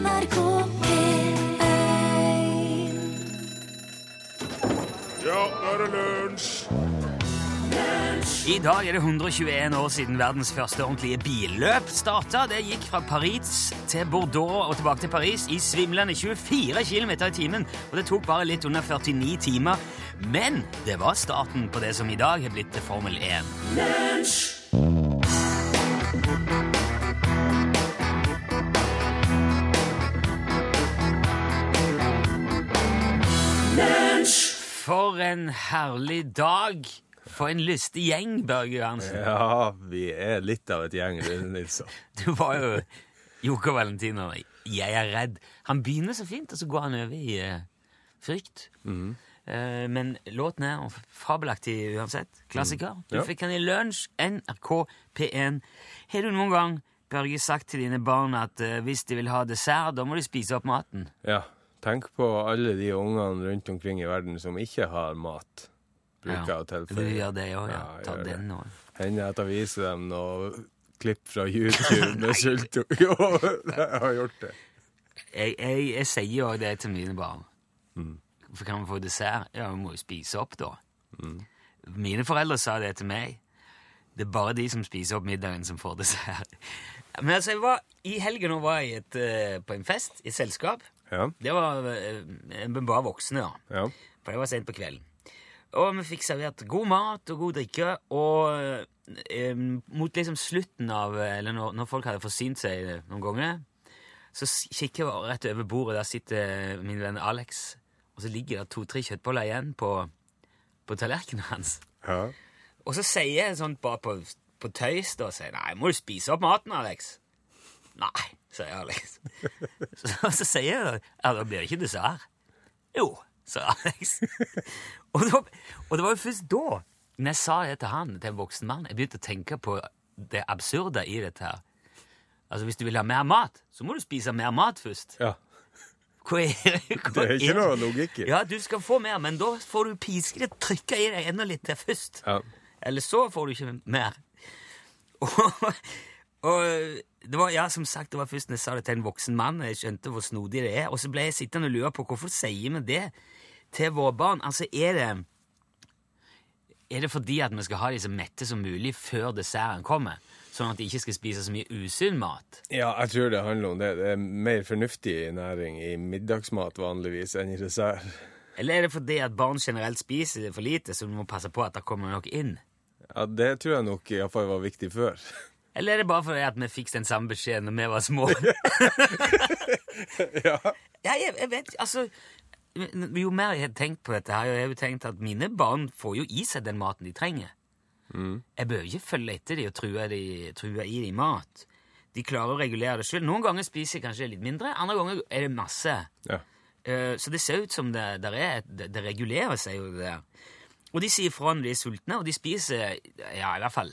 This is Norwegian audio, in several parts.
NRK P1 Ja, nå er det lunsj! I dag er det 121 år siden verdens første ordentlige billøp starta. Det gikk fra Paris til Bordeaux og tilbake til Paris i svimlende 24 km i timen. Og det tok bare litt under 49 timer. Men det var starten på det som i dag er blitt til Formel 1. For en herlig dag! For en lystig gjeng, Børge Johansen. Ja, vi er litt av et gjeng, Nilsson. Du var jo Joker Valentino. Jeg er redd. Han begynner så fint, og så går han over i uh, frykt. Eh, men låten er fabelaktig uansett. Klassiker. Du Ja. fikk den i lunsj. NRK P1. Har du noen gang, Børge, sagt til dine barn at uh, hvis de vil ha dessert, da må de spise opp maten? Ja, tenk på alle de ungene rundt omkring i verden som ikke har mat. Bruker jeg å Du gjør det òg, ja. Ja, Ta den òg. Hender jeg viser dem noe klipp fra YouTube med sulto. Jo, jeg har gjort det. Jeg, jeg, jeg sier jo det til mine barn. For kan vi få dessert? Ja, vi må jo spise opp, da. Mine foreldre sa det til meg. Det er bare de som spiser opp middagen, som får dessert. Men altså, jeg var, I helgen var jeg et, eh, på en fest, i et selskap. Ja, Det var eh, bare voksne, da. ja. For det var sent på kvelden. Og vi fikk servert god mat og god drikke, og eh, mot liksom slutten av Eller når, når folk hadde forsynt seg noen ganger, så kikker jeg rett over bordet, der sitter min venn Alex, og så ligger det to-tre kjøttboller igjen på, på tallerkenen hans. ja. Og så sier jeg sånn bare på, på tøys, da, sier nei, må du spise opp maten, Alex? Nei, sier Alex. Så, så sier jeg, ja, da blir det ikke dessert. Jo, sa Alex. og, da, og det var jo først da, når jeg sa det til han, til en voksen mann, jeg begynte å tenke på det absurde i dette her. Altså, hvis du vil ha mer mat, så må du spise mer mat først. ja. Hva er, hva Det er ikke noe logikk i. Ja, du skal få mer, men da får du piske det, trykke i deg enda litt til først. Ja. Eller så får du ikke mer. Og, og det var, ja, som sagt, det var først når jeg sa det til en voksen mann, jeg skjønte hvor snodig det er, og så ble jeg sittende og lure på hvorfor sier vi det til våre barn? Altså, er det er det fordi at vi skal ha de så mette som mulig før desserten kommer? Sånn at de ikke skal spise så mye usunn mat? ja, jeg tror det handler om det. Det er mer fornuftig næring i middagsmat vanligvis enn i dessert. Eller er det fordi at barn generelt spiser for lite, så du må passe på at det kommer noe inn? Ja, Det tror jeg nok iallfall var viktig før. Eller er det bare fordi at vi fikk den samme beskjeden når vi var små? ja. Ja, jeg, jeg vet Altså, jo mer jeg har tenkt på dette, her, jo, jeg har jo tenkt at mine barn får jo i seg den maten de trenger. Jeg bør ikke følge etter dem og true, de, true i dem mat. De klarer å regulere det sjøl. Noen ganger spiser jeg kanskje litt mindre, andre ganger er det masse. ja. Eh, så det ser ut som det, det, er, det, det regulerer seg jo, det der. Og de sier fra når de er sultne, og de spiser ja, i hvert fall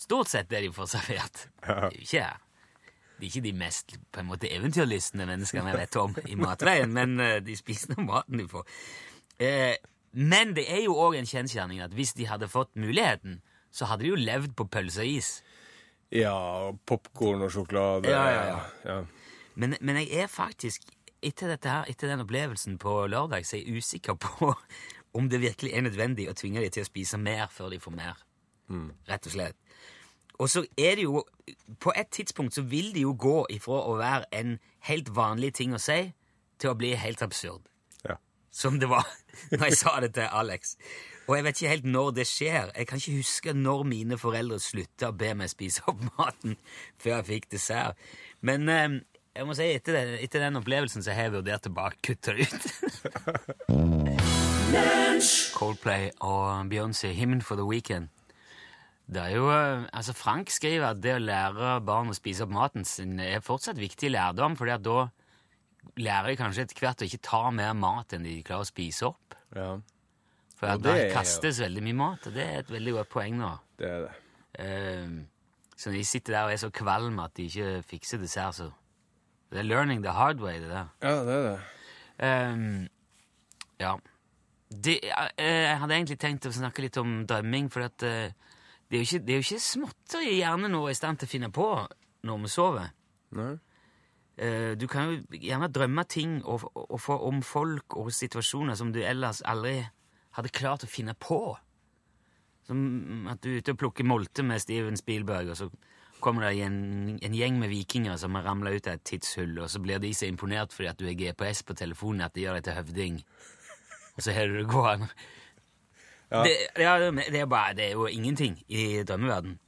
stort sett det de får servert. Det er jo ikke de er ikke de mest på en måte eventyrlystne menneskene jeg vet om i matveien, men eh, de spiser nå maten de får. Eh, men det er jo òg en kjensgjerning at hvis de hadde fått muligheten, så hadde de jo levd på pølse og is. Ja, og popkorn og sjokolade. Ja, ja, ja. ja. Men, men jeg er faktisk, etter, dette her, etter den opplevelsen på lørdag, så er jeg usikker på om det virkelig er nødvendig å tvinge dem til å spise mer før de får mer. Rett og slett. Og så er det jo På et tidspunkt så vil det jo gå ifra å være en helt vanlig ting å si, til å bli helt absurd. ja. Som det var når jeg sa det til Alex. Og jeg vet ikke helt når det skjer. Jeg kan ikke huske når mine foreldre slutta å be meg spise opp maten før jeg fikk dessert. Men eh, jeg må si, etter, den, etter den opplevelsen så har jeg vurdert å bare kutte det ut. Coldplay og Beyoncé, 'Hymn for the Weekend'. Det er jo, eh, altså Frank skriver at det å lære barn å spise opp maten sin er fortsatt viktig lærdom, fordi at da lærer de kanskje etter hvert å ikke ta mer mat enn de klarer å spise opp. ja. For da at jo- kastes veldig mye mat, og det er et veldig godt poeng nå. Det er det. Eh, så når de sitter der og er så kvalm at de ikke fikser dessert, så Det er learning the hard way, det der. Ja, det er det. Ehm, ja. De, uh, jeg hadde egentlig tenkt å snakke litt om drømming, for at, det er jo ikke, ikke småtteri hjernen nå er i stand til å finne på når vi sover. Nei? eh, Du kan jo gjerne drømme ting og, og og om folk og situasjoner som du ellers aldri hadde klart å finne på. Som at du er ute og plukker molte med Steven Spielberg, og så kommer det en, en gjeng med vikinger som har ramla ut av et tidshull, og så blir de så imponert fordi at du har GPS på telefonen at de gjør deg til høvding. Og så har du det gående. Det, ja, det, er bare, det er jo ingenting i drømmeverden.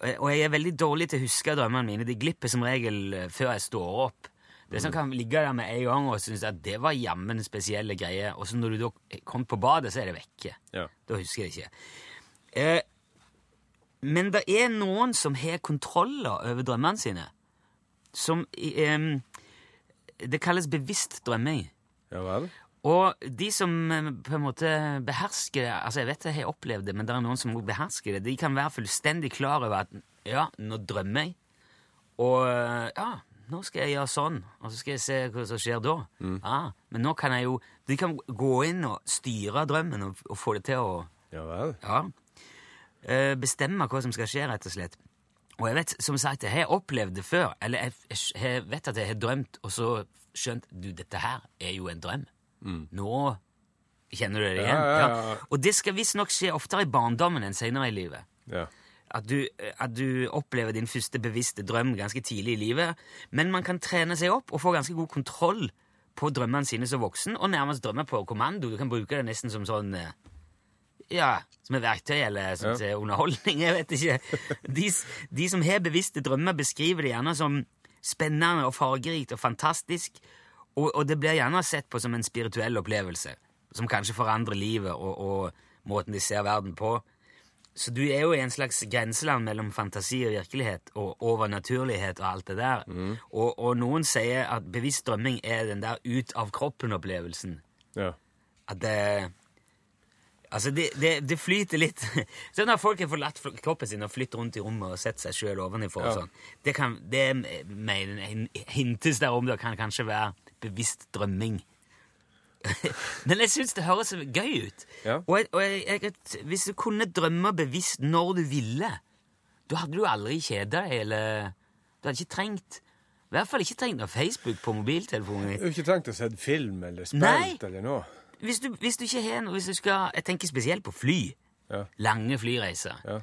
Og- Og jeg er veldig dårlig til å huske drømmene mine. De glipper som regel eh, før jeg står opp. Det som kan ligge der med en gang og synes at det var jammen spesielle greier, og så når du da kom på badet, så er det vekke. Ja. Da husker jeg ikke. Eh, men det er noen som har kontroller over drømmene sine, som eh, Det kalles bevisst drømming. Ja vel? Og de som eh, på en måte behersker det Altså, jeg vet jeg har opplevd det, men det er noen som behersker det. De kan være fullstendig klar over at ja, nå drømmer jeg, og eh, ja, nå skal jeg gjøre sånn, og så skal jeg se hva som skjer da. Ja, men nå kan jeg jo De kan gå inn og styre drømmen og, og få det til å Ja vel? ja, eh, bestemme hva som skal skje, rett og slett. Og jeg vet, som sagt, jeg har opplevd det før, eller jeg, jeg vet at jeg har drømt, og så skjønt du, dette her er jo en drøm. Nå kjenner du det igjen. Ja, ja. Og det skal visstnok skje oftere i barndommen enn senere i livet. Ja. At du, at du opplever din første bevisste drøm ganske tidlig i livet. Men man kan trene seg opp og få ganske god kontroll på drømmene sine som voksen, og nærmest drømme på kommando. Du kan bruke det nesten som sånn eh, ja, som et verktøy eller som Ja. underholdning. Jeg vet ikke. De, de som har bevisste drømmer, beskriver det gjerne som spennende og fargerikt og fantastisk, og, og det blir gjerne sett på som en spirituell opplevelse, som kanskje forandrer livet og, og måten de ser verden på. Så du er jo i en slags grenseland mellom fantasi og virkelighet og overnaturlighet og alt det der. Og, og noen sier at bevisst drømming er den der ut av kroppen-opplevelsen. Ja. At det Altså, det, det, det flyter litt Sånn når folk har forlatt kroppen sin og flyttet rundt i rommet og sett seg sjøl ovenifra og sånn, det, kan, det mener, hin- hintes der om det kan kanskje være bevisst drømming. Men jeg syns det høres gøy ut. Ja. Og, jeg, og jeg, jeg, hvis du kunne drømme bevisst når du ville, da hadde du aldri kjeda deg, eller Du hadde ikke trengt I hvert fall ikke trengt noe Facebook på mobiltelefonen. Du har ikke trengt å se film eller spilt eller noe. Hvis du, hvis du ikke har noe Hvis du skal Jeg tenker spesielt på fly. Ja. Lange flyreiser. Ja.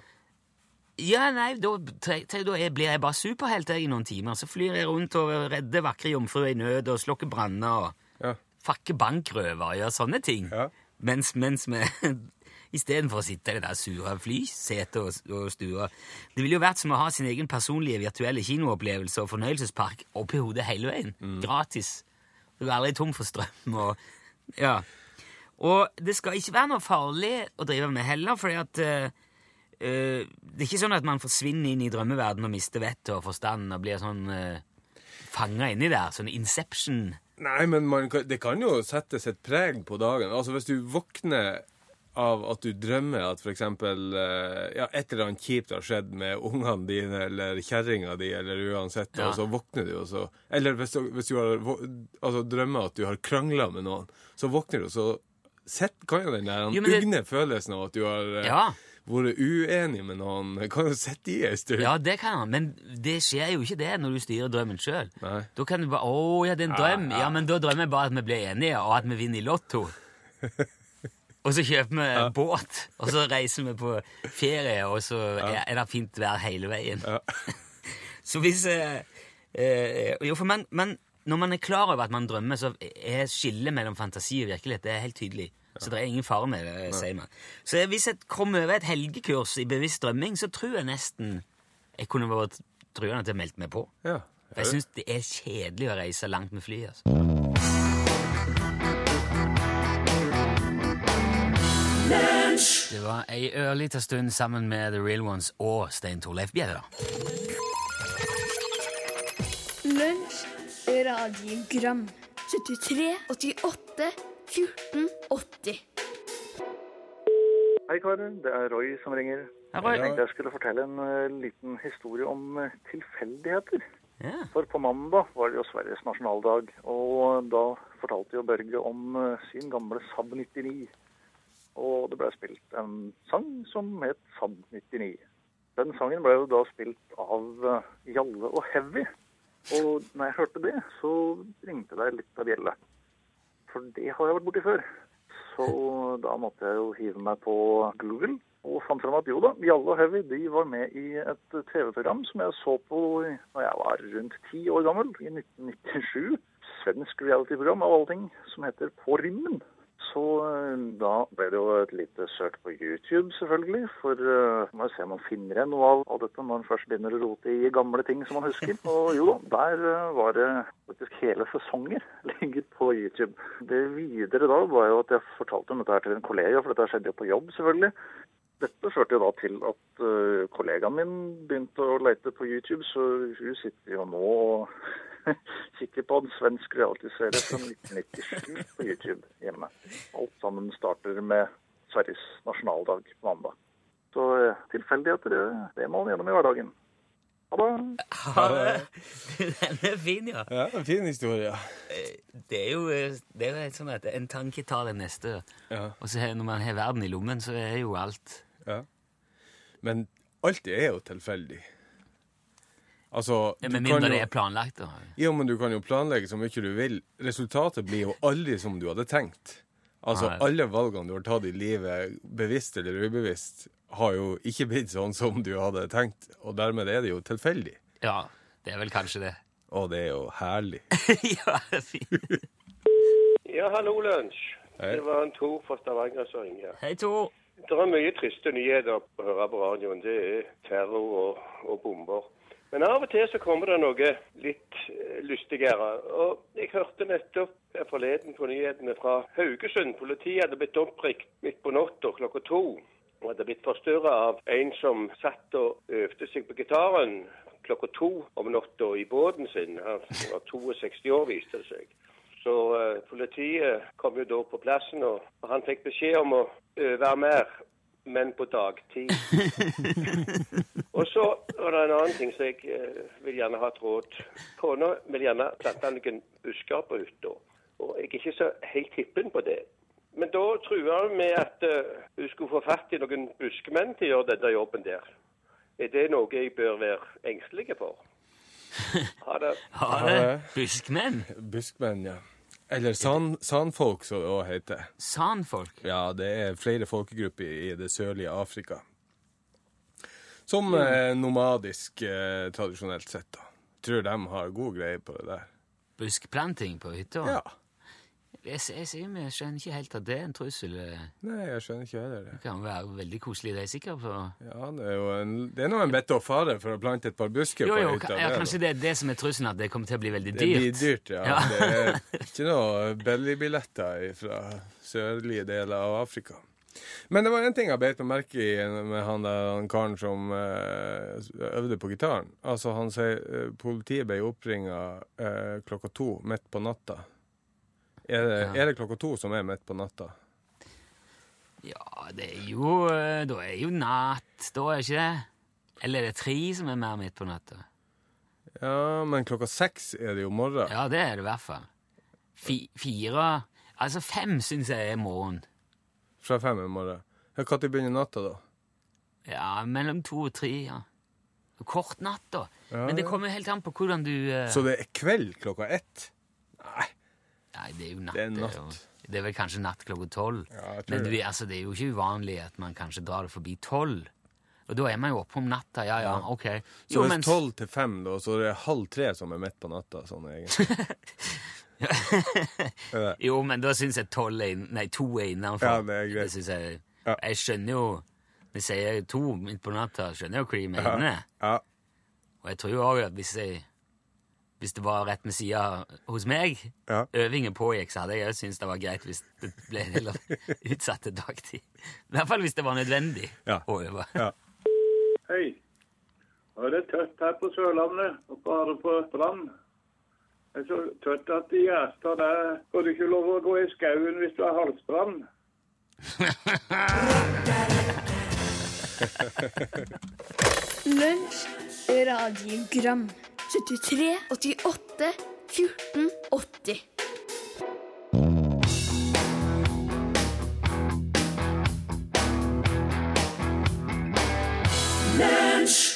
Ja, nei, da, da jeg, blir jeg bare superhelt i noen timer. Så flyr jeg rundt og redder vakre jomfruer i nød og slukker branner og Ja. fakker bankrøver og gjør sånne ting. Ja. Mens, mens vi Istedenfor å sitte i det der sure flysetet og, og stua. Det ville jo vært som å ha sin egen personlige virtuelle kinoopplevelse og fornøyelsespark oppi hodet hele veien. Gratis. Du er aldri tom for strøm og Ja. Og det skal ikke være noe farlig å drive med heller, fordi at eh, eh, Det er ikke sånn at man forsvinner inn i drømmeverdenen og mister vettet og forstand og blir sånn uh, fanga inni der. Sånn Inception. Nei, men man, det kan jo settes et preg på dagen. Altså Hvis du våkner av at du drømmer at f.eks. Ja, et eller annet kjipt har skjedd med ungene dine eller kjerringa di, eller uansett, Ja. og så våkner du, og så Eller hvis du, hvis du har altså, drømmer at du har krangla med noen, så våkner du, og så sett, kan jo den der ugne følelsen av at du har eh, Ja. Vært uenig med noen, kan jo sitte i en stund. Ja, det kan han, men det skjer jo ikke det når du styrer drømmen sjøl. Da kan du bare 'Å, ja, det er en drøm'. Ja, men da drømmer jeg bare at vi blir enige, og at vi vinner i Lotto. Og så kjøper vi båt, og så reiser vi på ferie, og så er, er det fint vær hele veien. Ja. så hvis eh, eh, Jo, for man, man, når man er klar over at man drømmer, så er skillet mellom fantasi og virkelighet det er helt tydelig. Så det er ingen fare med det, sier man. Så hvis jeg kom over et helgekurs i bevisst drømming, så tror jeg nesten jeg kunne vært truende til å melde meg på. Ja. For jeg syns det er kjedelig å reise langt med fly. altså. Det var ei ørlita stund sammen med The Real Ones og Stein Torleif Bjelle. Lunsj, radiogram 73, 88, 14, 80 Hei karer, det er Roy som ringer. Hei, Roy. Jeg tenkte jeg skulle fortelle en eh, liten historie om eh, tilfeldigheter. Yeah. For på mandag var det jo Sveriges nasjonaldag, og da fortalte jo Børge om eh, sin gamle Saab 99. Og det ble spilt en sang som het Saab 99. Den sangen ble jo da spilt av Jalle og Heavy. Og når jeg hørte det, så ringte det litt av bjelle. For det har jeg vært borti før. Så da måtte jeg jo hive meg på Google og fant frem at jo da, Jalle og Heavy de var med i et TV-program som jeg så på da jeg var rundt ti år gammel, i 1997. Svensk reality-program av alle ting, som heter På rymmen. Så eh, da ble det jo et lite søk på YouTube, selvfølgelig. For uh, må se om man finner igjen noe av, av dette når man først begynner å rote i gamle ting som man husker. Og jo da, der uh, var det faktisk hele sesonger ligget på YouTube. Det videre da var jo at jeg fortalte om dette her til en kollega, for dette skjedde jo på jobb, selvfølgelig. Dette førte jo da til at uh, kollegaen min begynte å lete på YouTube, så hun sitter jo nå og kikker på en svensk realityserie fra 1997 på YouTube hjemme. Alt sammen starter med Sveriges nasjonaldag på mandag. Så uh, tilfeldigheter, det, det må man gjennom i hverdagen. Ha det. Ja, Den er fin, ja. Ja, en fin historie. Det er jo eh, det er jo sånn at en tanke tar det neste. Ja. Og så når man har verden i lommen, så er jo alt Ja. Men alt er jo tilfeldig. Altså ja, du Med kan mindre jo- det er planlagt. da. Ja, men du kan jo planlegge så mye du vil. Resultatet blir jo aldri som du hadde tenkt. Altså, Nei. alle valgene du har tatt i livet, bevisst eller ubevisst, har jo ikke blitt sånn som du hadde tenkt, og dermed er det jo tilfeldig. Ja, det er vel kanskje det. Og det er jo herlig. ja, det er fint. Ja, hallo, lunsj. Det var en Tor fra Stavanger som ringer. Hei, Tor. Det er mye triste nyheter å høre på radioen. Det er terror og, og bomber. Men av og til så kommer det noe litt eh, lystigere. Og jeg hørte nettopp forleden på nyhetene fra Haugesund. Politiet hadde blitt oppringt midt på natta klokka to. Og hadde blitt forstyrra av en som satt og øvde seg på gitaren klokka to om natta i båten sin. Han var 62 år, viste det seg. Så uh, politiet kom jo da på plassen, og, og han fikk beskjed om å øve mer, men på dagtid. og så var det en annen ting som jeg eh, vil gjerne ha et råd. Kona vil gjerne plante noen busker på hytta, og jeg er ikke så helt hippen på det. Men da trua hun med at uh, hun skulle få fatt i noen buskmenn til å gjøre denne jobben der. Er det noe jeg bør være engstelig for? Ha det. Ha det buskmenn? Buskmenn, ja. Eller san, sanfolk, som det òg heter. Sanfolk? Ja, det er flere folkegrupper i det sørlige Afrika. Som eh, nomadisk, eh, tradisjonelt sett, da. Tror de har god greie på det der. Buskplanting på hytta? Ja. Jeg, jeg, jeg, skjønner ikke helt at det er en trussel. Nei, jeg skjønner ikke heller det. Det kan være veldig koselig, det er jeg sikker på. Ja, det er jo en, det er nå en bedt å fare for å plante et par busker Jo, på hytta. ja, det, kanskje da. det er det som er trusselen, at det kommer til å bli veldig Det dyrt. blir dyrt, ja. Ja. Det er ikke noe bellybilletter fra sørlige deler av Afrika. Men det var en ting jeg beit meg merke i med han der han karen som eh, øvde på gitaren. Altså, han sier eh, politiet ble oppringa eh, klokka to midt på natta. Er det, er det klokka to som er midt på natta? Ja, det er jo eh, Da er jo natt, da er det ikke det? Eller er det tre som er mer midt på natta? Ja, men klokka seks er det jo morgen. Ja, det er det i hvert fall. Fi, fire Altså fem syns jeg er morgen. Fra fem er morgen. Ja, Når begynner natta, da? Ja, mellom to og tre, ja. Kort natt, da. Ja, Men det kommer helt an på hvordan du uh... Så det er kveld klokka ett? Nei. Nei, det er jo natt. Det er natt. Det er vel kanskje natt klokka tolv. Ja, Men du, det. altså, det er jo ikke uvanlig at man kanskje drar det forbi tolv. Og da er man jo oppe om natta. Ja, ja, ok. Så hvis mens- tolv til fem, da, så er det halv tre som er midt på natta, sånn egentlig. Er? Jo, men da syns jeg tolv er Nei, to er innenfor. Ja, det er greit. synes jeg Ja. Jeg skjønner jo jeg sier to midt på natta, skjønner jo hva de mener. Ja. Og jeg tror jo òg at hvis jeg hvis det var rett med sida hos meg, Ja. øvingen pågikk, så hadde jeg òg syntes det var greit hvis det ble heller utsatt til dagtid. I hvert fall hvis det var nødvendig Ja. å øve. Ja. Hei. Nå er det tørt her på Sørlandet og bare på Strand. Det er så tørt at i Gjerstad der får du ikke lov å gå i skauen hvis du har halsbrann. Lunsj, radiogram 73, 88, 14, 80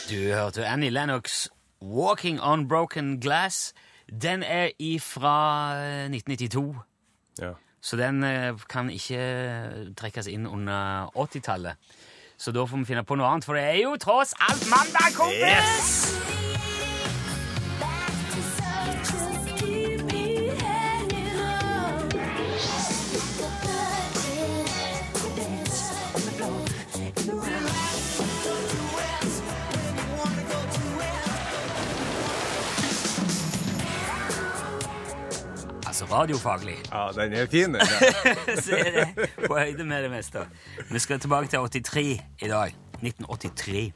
Du hørte Annie Lennox 'Walking On Broken Glass'. Den er ifra eh, 1992, Ja. så den eh, kan ikke trekkes inn under 80-tallet. Så da får vi finne på noe annet, for det er jo tross alt mandag, kompis! Altså radiofaglig. ja, den er fin, den. så er det på høyde med det meste. Vi skal tilbake til 83 i dag. 1983.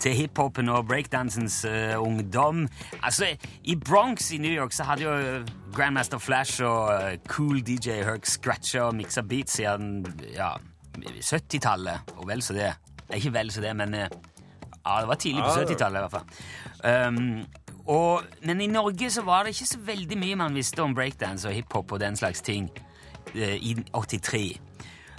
Til hiphopen og breakdansens uh, ungdom. Altså, I Bronx i New York så hadde jo eh, Grandmaster Flash og uh, Cool DJ Herc scratcha og miksa beats siden ja, 70-tallet, og vel så det. Ikke vel så det, men uh, ja, det var tidlig på 70-tallet i hvert fall. Um, og, men i Norge så var det ikke så veldig mye man visste om breakdance og hiphop og den slags ting eh, i 83.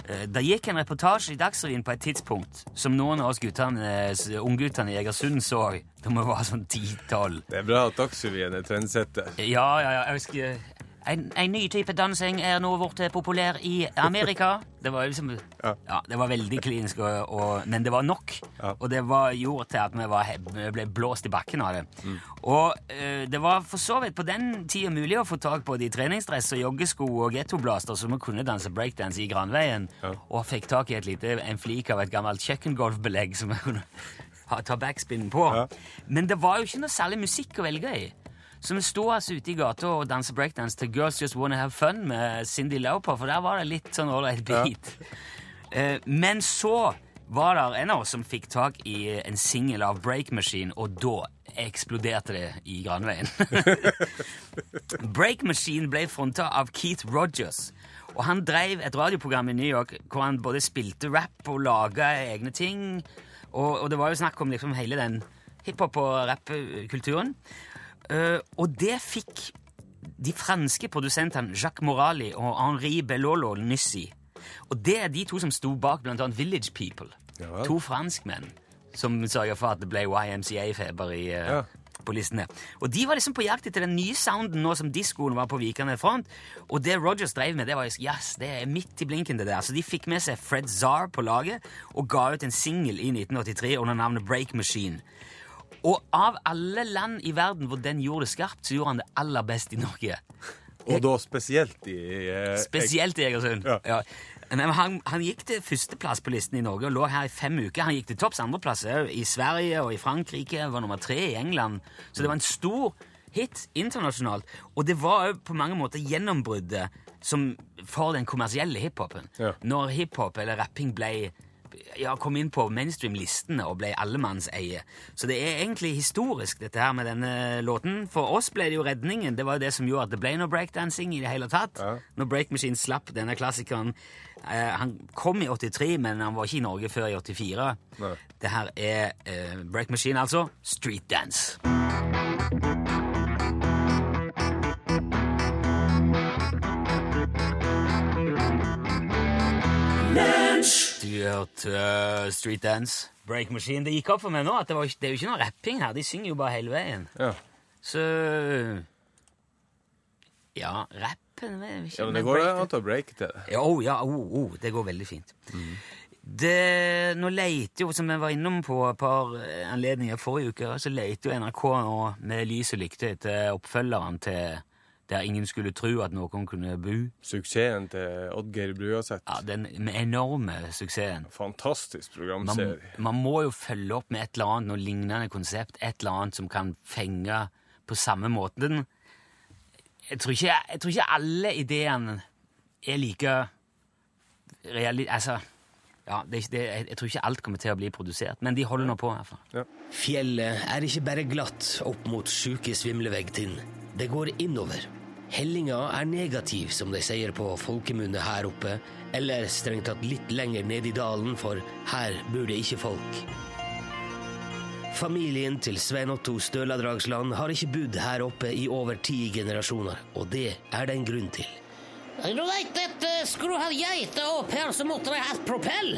Eh, Det gikk en reportasje i Dagsrevyen på et tidspunkt som noen av oss guttene, eh, ungguttene i Egersund så da vi var sånn 10-12. Det er bra at Dagsrevyen er trendsetter. Ja, ja, ja, jeg husker en, en ny type dansing er nå blitt populær i Amerika. Det var liksom Ja. Ja, det var veldig klinisk, og, og, men det var nok. Ja. Og det var gjort til at vi, var, vi ble blåst i bakken av det. Og uh, det var for så vidt på den tida mulig å få tak på de treningsdress og joggesko og gettoblaster så vi kunne danse breakdance i Granveien, Ja. og fikk tak i et lite, en flik av et gammelt kjøkkengolfbelegg som vi kunne ta backspin på. Ja. Men det var jo ikke noe særlig musikk å velge i. Så vi sto altså ute i gata og dansa breakdance til Girls Just Wanna Have Fun med Cindy Lauper, for der var det litt sånn ålreit beat. Eh, men så var det en av oss som fikk tak i en singel av Break Machine, og da eksploderte det i Granveien. Break Machine ble fronta av Keith Rogers. Og han drev et radioprogram i New York hvor han både spilte rap og laga egne ting. Og, og det var jo snakk om liksom hele den hiphop- og rappkulturen. Eh, og det fikk de franske produsentene Jacques Morali og Henri Bellolo nyss i. Og det er de to som sto bak annet Village People. Ja. To franskmenn som sørga for at det ble YMCA-feber i, eh, Ja. på listene. Og de var liksom på jakt etter den nye sounden nå som diskoen var på vikende front. Og det Rogers drev med, det var jo yes, det er midt i blinken, det der. Så de fikk med seg Fred Czar på laget og ga ut en singel i 1983 under navnet Break Machine. Og av alle land i verden hvor den gjorde det skarpt, så gjorde han det aller best i Norge. Og da spesielt i eh, Spesielt i Egersund. Ja. Ja. Men han, han gikk til førsteplass på listen i Norge og lå her i fem uker. Han gikk til topps andreplass i Sverige og i Frankrike. Var nummer tre i England. Så det var en stor hit internasjonalt. Og det var òg på mange måter gjennombruddet som for den kommersielle hiphopen. Ja. Når hiphop eller rapping ble ja, kom inn på mainstream-listene og ble allemannseie. Så det er egentlig historisk, dette her med denne låten. For oss ble det jo redningen. Det var jo det som gjorde at det ble noe breakdancing i det hele tatt. Ja. Når Break Machine slapp denne klassikeren eh, Han kom i 83, men han var ikke i Norge før i 84. Nei. Det her er eh, Break Machine, altså. Street Dance. Du uh, eh, Street Dance, Break Machine. Det gikk opp for meg nå at det, var, det er jo ikke noe rapping her. De synger jo bare hele veien. Ja. Så Ja, rappen jo ikke ja, men det går break- an å breake til det. ja, oh, ja, oh, oh, det går veldig fint. Det, nå leter jo, som jeg var innom på et par eh, anledninger forrige uke, så leter jo NRK nå med lys og lykte etter oppfølgeren til Der ingen skulle tro at noen kunne bo. Suksessen til Oddgeir Bruaseth. Ja, Den enorme suksessen. Fantastisk programserie. man må jo følge opp med et eller annet, noe lignende konsept, et eller annet som kan fenge på samme måten. Jeg tror ikke, jeg tror ikke alle ideene er like reali... Altså, ja, det er ikke, det, jeg, tror ikke alt kommer til å bli produsert, men de holder nå på i hvert fall. Fjellet er ikke bare glatt opp mot sjuke svimleveggtind. Det går innover. Hellinga er negativ, som de sier på folkemunne her oppe, eller strengt tatt litt lenger ned i dalen, for her bor det ikke folk. Familien til Svein Otto Støladragsland har ikke bodd her oppe i over ti generasjoner, og det er det en grunn til. Du vet at eh, skulle du ha geiter opp her, så måtte de hatt propell.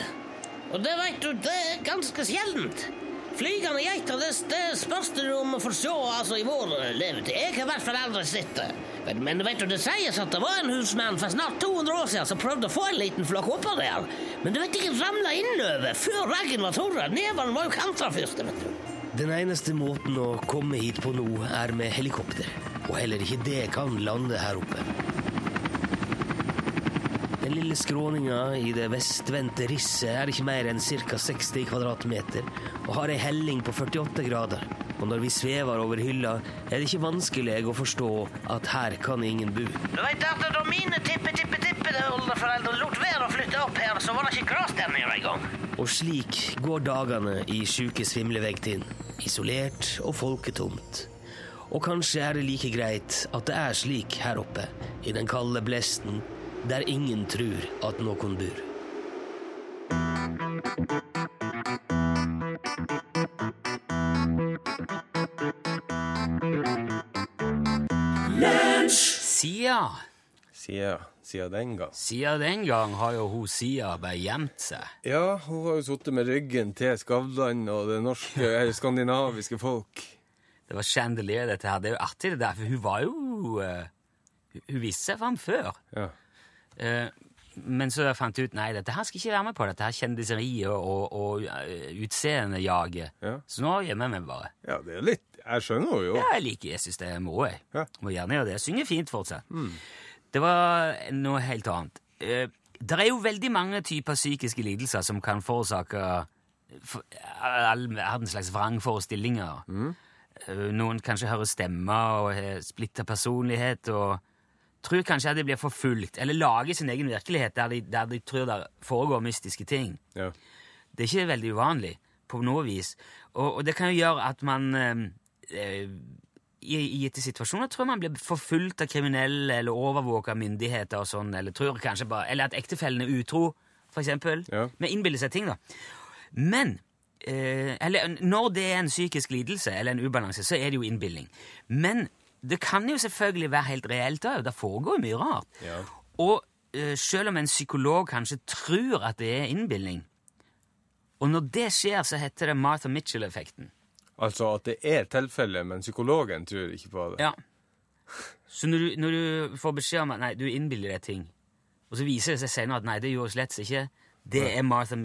Og det vet du, det er ganske sjeldent. Flygende geiter, det, det spørs det om å få se altså, i vår levetid. Jeg har i hvert fall aldri sett det. Men, men vet du, det sies at det var en husmann for snart 200 år siden som prøvde å få en liten flokk oppå der. Men du vet ikke, ramla innover før raggen var torra. Nevene var jo kantra først. vet du. Den eneste måten å komme hit på nå, er med helikopter. Og heller ikke det kan lande her oppe. Den lille skråninga i det vestvendte risset er ikke mer enn ca. 60 kvadratmeter og har ei helling på 48 grader. Og når vi svever over hylla, er det ikke vanskelig å forstå at her kan ingen bo. Du vet at Da mine tippe-tippe-tippe-oldeforeldre lot være å flytte opp her, så var det ikke gress der nede engang. Og slik går dagene i sjuke svimlevegtind. Isolert og folketomt. Og kanskje er det like greit at det er slik her oppe, i den kalde blesten, der ingen tror at noen bor. Sia. Siden, Sia den gang. Siden den gang har jo hun Sia bare gjemt seg. Ja, hun har jo sittet med ryggen til Skavlan og det norske, skandinaviske folk. Det var chandelier, dette her. Det er jo artig, det der, for hun var jo uh, hun- Hun viste seg fram før. Ja. Eh, men så fant jeg ut nei, dette her skal ikke være med på. Dette her kjendiseriet og, og uh, utseendejaget. Ja. Så nå gjemmer jeg meg bare. ja, det er litt Jeg skjønner jo. Ja, jeg liker Jeg syns det må jeg. Ja. Må gjerne gjøre det. Jeg synger fint fortsatt. Det var noe helt annet. Eh, det er jo veldig mange typer psykiske lidelser som kan forårsake for- all verdens slags vrangforestillinger. Mm. Noen kanskje hører stemmer og har splitta personlighet og tror kanskje at de blir forfulgt, eller lager sin egen virkelighet der de, der de tror det foregår mystiske ting. Ja. Det er ikke veldig uvanlig på noe vis. Og, og det kan jo gjøre at man eh, eh, i, i gitte situasjoner tror man blir forfulgt av kriminelle eller overvåket av myndigheter og sånn, eller tror kanskje bare, eller at ektefellen er utro, for eksempel. Ja. Men innbiller seg ting, da. Men eh, eller når det er en psykisk lidelse eller en ubalanse, så er det jo innbilning. Men det kan jo selvfølgelig være helt reelt òg. Det foregår jo mye rart. Ja. Og uh, selv om en psykolog kanskje tror at det er innbilning, og når det skjer, så heter det Martha Mitchell-effekten. Altså at det er tilfellet, men psykologen tror ikke på det. Ja. Så når du, når du får beskjed om at nei, du innbiller deg ting, og så viser det seg senere at nei, det gjorde slett ikke, det er Martha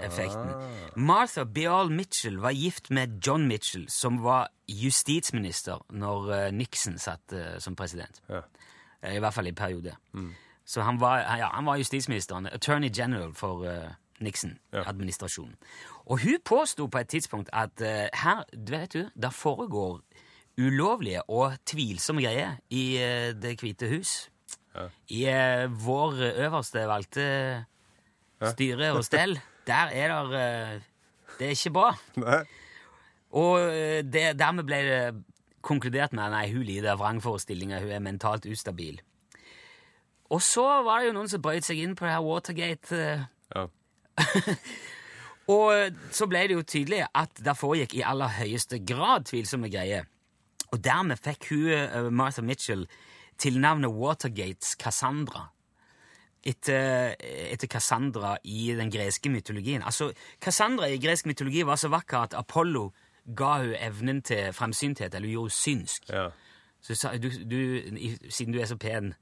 Mitchell-effekten. Martha Beall Mitchell var gift med John Mitchell, som var justisminister når eh, Nixon satt eh, som president. Ja. Eh, I hvert fall i periode. Så han var, ja, han var justisministeren, attorney general for Nixon-administrasjonen. Og hun påsto på et tidspunkt at uh, her, du vet du, det foregår ulovlige og tvilsomme greier i uh, Det hvite hus. I vår øverste valgte styre og stell, der er det eh, Det er ikke bra. Nei? Og eh, det, dermed ble det konkludert med nei, hun lider av vrangforestillinger, hun er mentalt ustabil. Og så var det jo noen som brøt seg inn på det her Watergate. eh, Ja. og så ble det jo tydelig at det foregikk i aller høyeste grad tvilsomme greier. Og dermed fikk hun, Martha Mitchell, tilnavnet Watergates Cassandra. Etter, etter Cassandra i den greske mytologien. Altså, Cassandra i gresk mytologi var så vakker at Apollo ga hun evnen til fremsynthet, eller gjorde henne synsk. Ja. Så du, du, siden du er så pen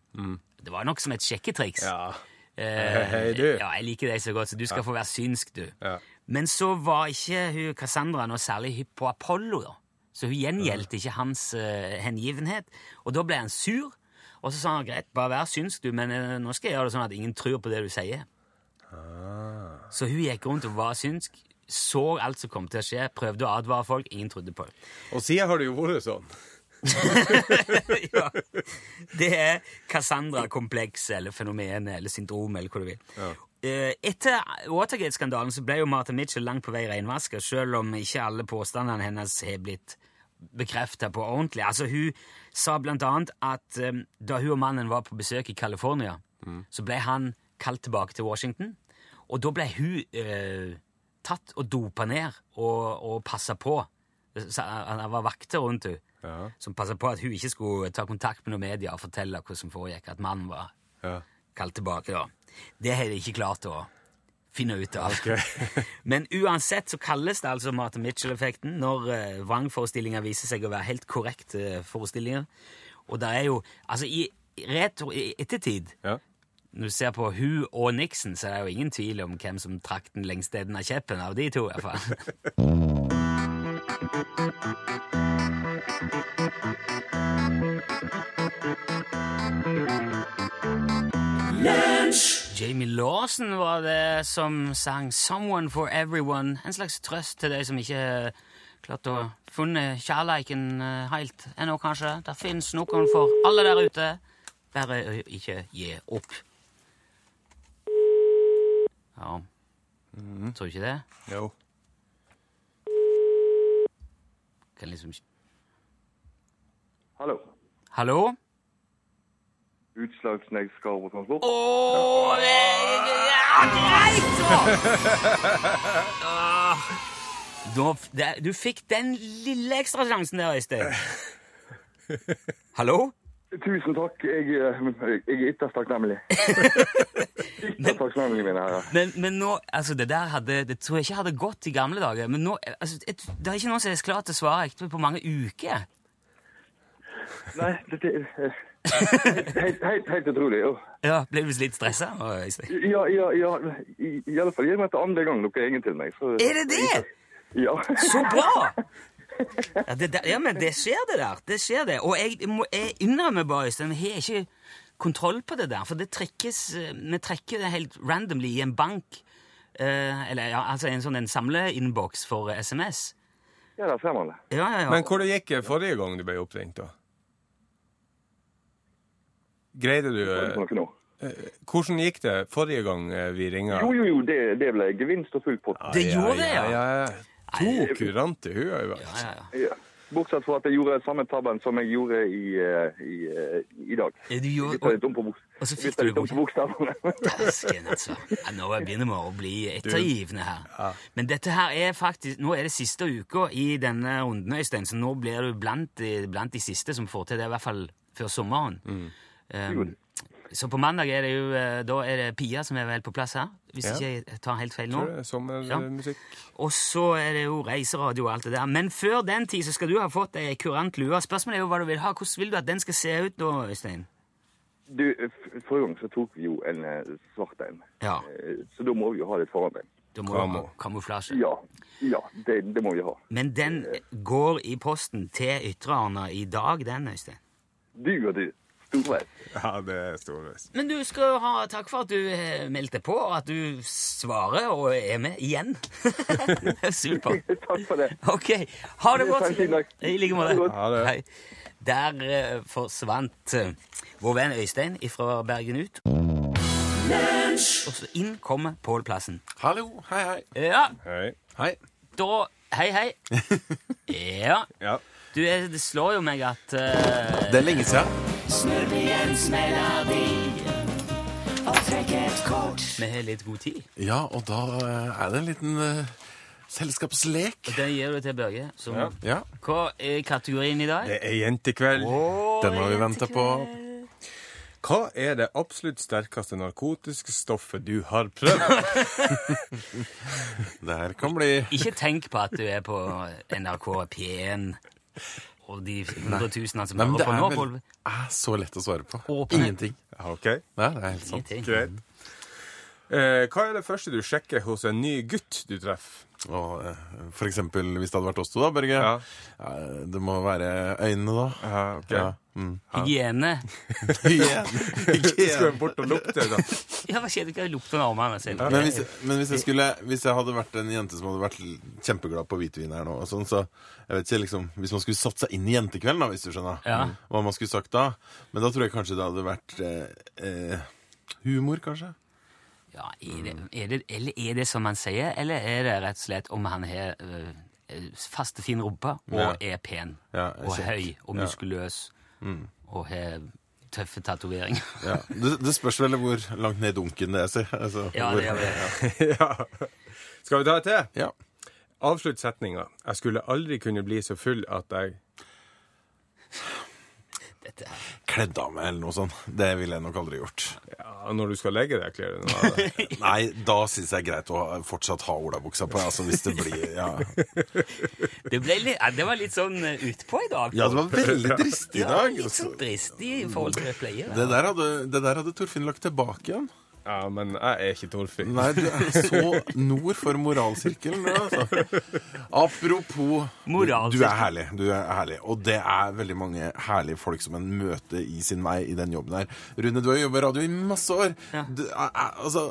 Det var nok som et sjekketriks. ja. Hei, Hei, du. Ja, jeg liker deg så godt, så du skal få være synsk, du. Ja. Men så var ikke hun Cassandra noe særlig hypp på Apollo, da. Så hun gjengjeldte ikke hans uh, hengivenhet. Og da ble han sur, og så sa han greit, bare vær synsk, du, men eh, nå skal jeg gjøre det sånn at ingen tror på det du sier. Så hun gikk rundt og var synsk, så alt som kom til å skje, prøvde å advare folk, ingen trodde på det. Og siden har det jo vært sånn. ja. Det er Cassandra-komplekset eller fenomenet eller syndrom eller hva du vil. Eh, Etter Watergate-skandalen så ble jo Martha Mitchell langt på vei renvaska, selv om ikke alle påstandene hennes har blitt bekrefta på ordentlig. Altså, Hun sa blant annet at um, da hun og mannen var på besøk i California, så ble han kalt tilbake til Washington, og da ble hun uh, tatt og dopa ned og, og passa på. Så, han han var vakter rundt henne Ja. som passa på at hun ikke skulle ta kontakt med noen media og fortelle hva som foregikk, at mannen var Ja. kalt tilbake. da. Det har de ikke klart å finne ut av. Men uansett så kalles det altså Martha Mitchell-effekten når eh, vrangforestillinger viser seg å være helt korrekte eh, forestillinger. Og det er jo Altså, i retro, i ettertid Ja. Når du ser på Hu og Nixon, så er det jo ingen tvil om hvem som trakk den lengste enden av kjeppen av de to, i hvert fall. Jamie Lawson var det som sang 'Someone for Everyone'. En slags trøst til de som ikke klarte å funne kjærleiken eh, helt ennå, kanskje. Det fins noen for alle der ute. Bare ikke gi opp. Ja Tror du ikke det? Jo. Kan liksom ikke- Hallo. Hallo? Utslagsnes Skarv og Transport. Å, ja, greit, så! Åh. Da det- Du fikk den lille ekstrasjansen der, Øystein. Hallo? Tusen takk. Jeg, eh, jeg er ytterst takknemlig. Ytterst takknemlig, mine herrer. Men, men nå, altså det der hadde, det tror jeg ikke hadde gått i gamle dager. Men nå, altså, et, det er ikke noen som er klar til å svare ekte på mange uker. Nei, dette er eh, helt, helt, helt utrolig. jo. Ja, Ble du litt stressa? Ja, ja, ja. I, i alle fall gir meg til andre gang dere ringer til meg. Så, Er det det? Ja. Så bra! Ja, det, ja, men det skjer, det der. Det skjer, det. Og jeg, må, jeg innrømmer bare, Øystein, jeg har ikke kontroll på det der. For det trekkes eh, Vi trekker det helt randomly i en bank. Eh, eller ja, altså en sånn en samleinnboks for SMS. ja, der ser man det. Ja, ja, ja. Men hvor det gikk det forrige gang du ble oppringt, da? Greide du det eh, nå? Hvordan gikk det forrige gang eh, vi ringa? Jo, jo, jo, det, det ble gevinst og full pott. Det gjorde det, ja. ja, ja. To kurante hun har jo vært. ja, ja. Ja. Bortsett fra at jeg gjorde samme tabben som jeg gjorde i, eh, i, eh, i dag. Eh, Du gjorde, Bytta litt om på, og så fikk du litt om på bokstavene. Dæsken, altså. Ja, nå begynner vi å bli ettergivende her. Men dette her er faktisk Nå er det siste uka i denne runden, Øystein, så nå blir du blant, blant de siste som får til det, i hvert fall før sommeren. Um, så på mandag er det jo eh, Da er det Pia som er vel på plass her, hvis Ja. ikke jeg tar helt feil nå. Sommermusikk. Og så er det jo reiseradio og alt det der. Men før den tid så skal du ha fått ei kurant lue. Spørsmålet er jo hva du vil ha. Hvordan vil du at den skal se ut da, Øystein? Du, forrige gang så tok vi jo en eh, svart en. Ja, Så da må vi jo ha litt forandring. da må ha kamuflasje. Ja, ja det, det må vi ha. Men den går i posten til Ytre-Arna i dag, den, Øystein. Du og du. Ja, det er storveis. Men du skal ha takk for at du eh, meldte på, og at du svarer og er med igjen. Super. Takk for det. Ok, ha det godt. I like måte. Ha det. Hei. Der eh, forsvant eh, vår venn Øystein fra Bergen ut. Og så inn kommer Pål Plassen. Hallo, hei, hei. Ja, Hei. Hei. da Hei, hei. Ja. Ja. Du, det slår jo meg at uh, Det er lenge siden. Vi har litt god tid. Ja, og da eh, er det en liten uh, selskapslek. Og Den gir du til Børge. Som, Ja. Ja, Hva er kategorien i dag? Det er jentekveld. den har vi venta på. Hva er det absolutt sterkeste narkotiske stoffet du har prøvd? Det her kan bli Ikke tenk på at du er på NRK P1 og de hundretusenene som Nei, men hører det på er nå. vel Pål. er så lett å svare på. Åpne. Ingenting. OK, Nei, det er helt sant. Ingenting. greit. Eh, hva er det første du sjekker hos en ny gutt du treffer? Og, eh, for eksempel hvis det hadde vært oss to, da, Børge. Ja. Det må være øynene, da. Ja, okay. Ja. Mm. Hygiene. Skal vi bort og lukte, da? Ja, hva skjedde? Hva lukter av meg selv. Men, hvis, men hvis jeg skulle Hvis jeg hadde vært en jente som hadde vært kjempeglad på hvitvin her nå, og sånn, så jeg vet ikke, liksom Hvis man skulle satt seg inn i jentekvelden, da, hvis du skjønner, Ja. hva man skulle sagt da Men da tror jeg kanskje det hadde vært eh, eh, humor, kanskje. Ja, er det, er det, eller er det som han sier, eller er det rett og slett om han har øh, faste, fin rumpe og Ja. er pen Ja, og kjekk. høy og Ja. muskuløs og har tøffe tatoveringer? Ja. Det, det spørs vel hvor langt ned i dunken det er. si. altså, Ja, hvor, det gjør det. ja. Skal vi ta et til? Ja. Avslutt setninga. Jeg skulle aldri kunne bli så full at jeg Dette jeg. kledd av meg, eller noe sånt. Det ville jeg nok aldri gjort. Ja, når du skal legge deg, kler du deg av. Nei, da syns jeg det er greit å fortsatt ha olabuksa på. Altså hvis det blir Ja, Det, litt, det var litt sånn eh, utpå i dag. ja det var veldig dristig i Ja, dag. litt sånn dristig i forhold til det jeg pleier. Det der hadde, det der hadde Torfinn lagt tilbake igjen. Ja, men jeg er ikke Torfinn. Nei, du er så nord for moralsirkelen. Altså. Apropos du, du er herlig. Du er herlig. Og det er veldig mange herlige folk som en møter i sin vei i den jobben her. Rune, du har jobbet i radio i masse år. Du, er- er- altså,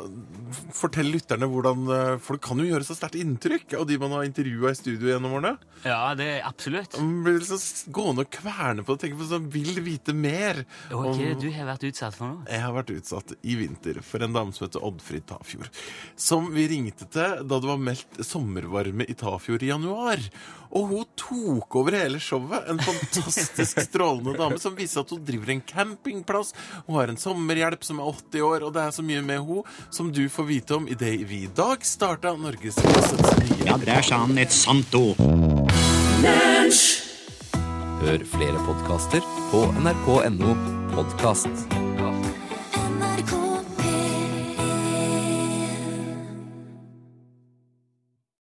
fortell lytterne hvordan Folk For det kan jo gjøre så sterkt inntrykk av de man har intervjua i studio gjennom årene. Ja, det er absolutt. Man blir liksom gående og kverne på det, Tenker på sånn, vil vite mer. Og hva om- du har vært utsatt for nå? jeg har vært utsatt i vinter for en dame som heter Oddfrid Tafjord. Som vi ringte til da det var meldt sommervarme i Tafjord i januar. Og hun tok over hele showet. En fantastisk strålende dame som viser at hun driver en campingplass. Hun har en sommerhjelp som er 80 år, og det er så mye med hun som du får vite om idet vi i dag starta Norges nye Ja, der er sann et sant ord. Hør flere podkaster på nrk.no podkast.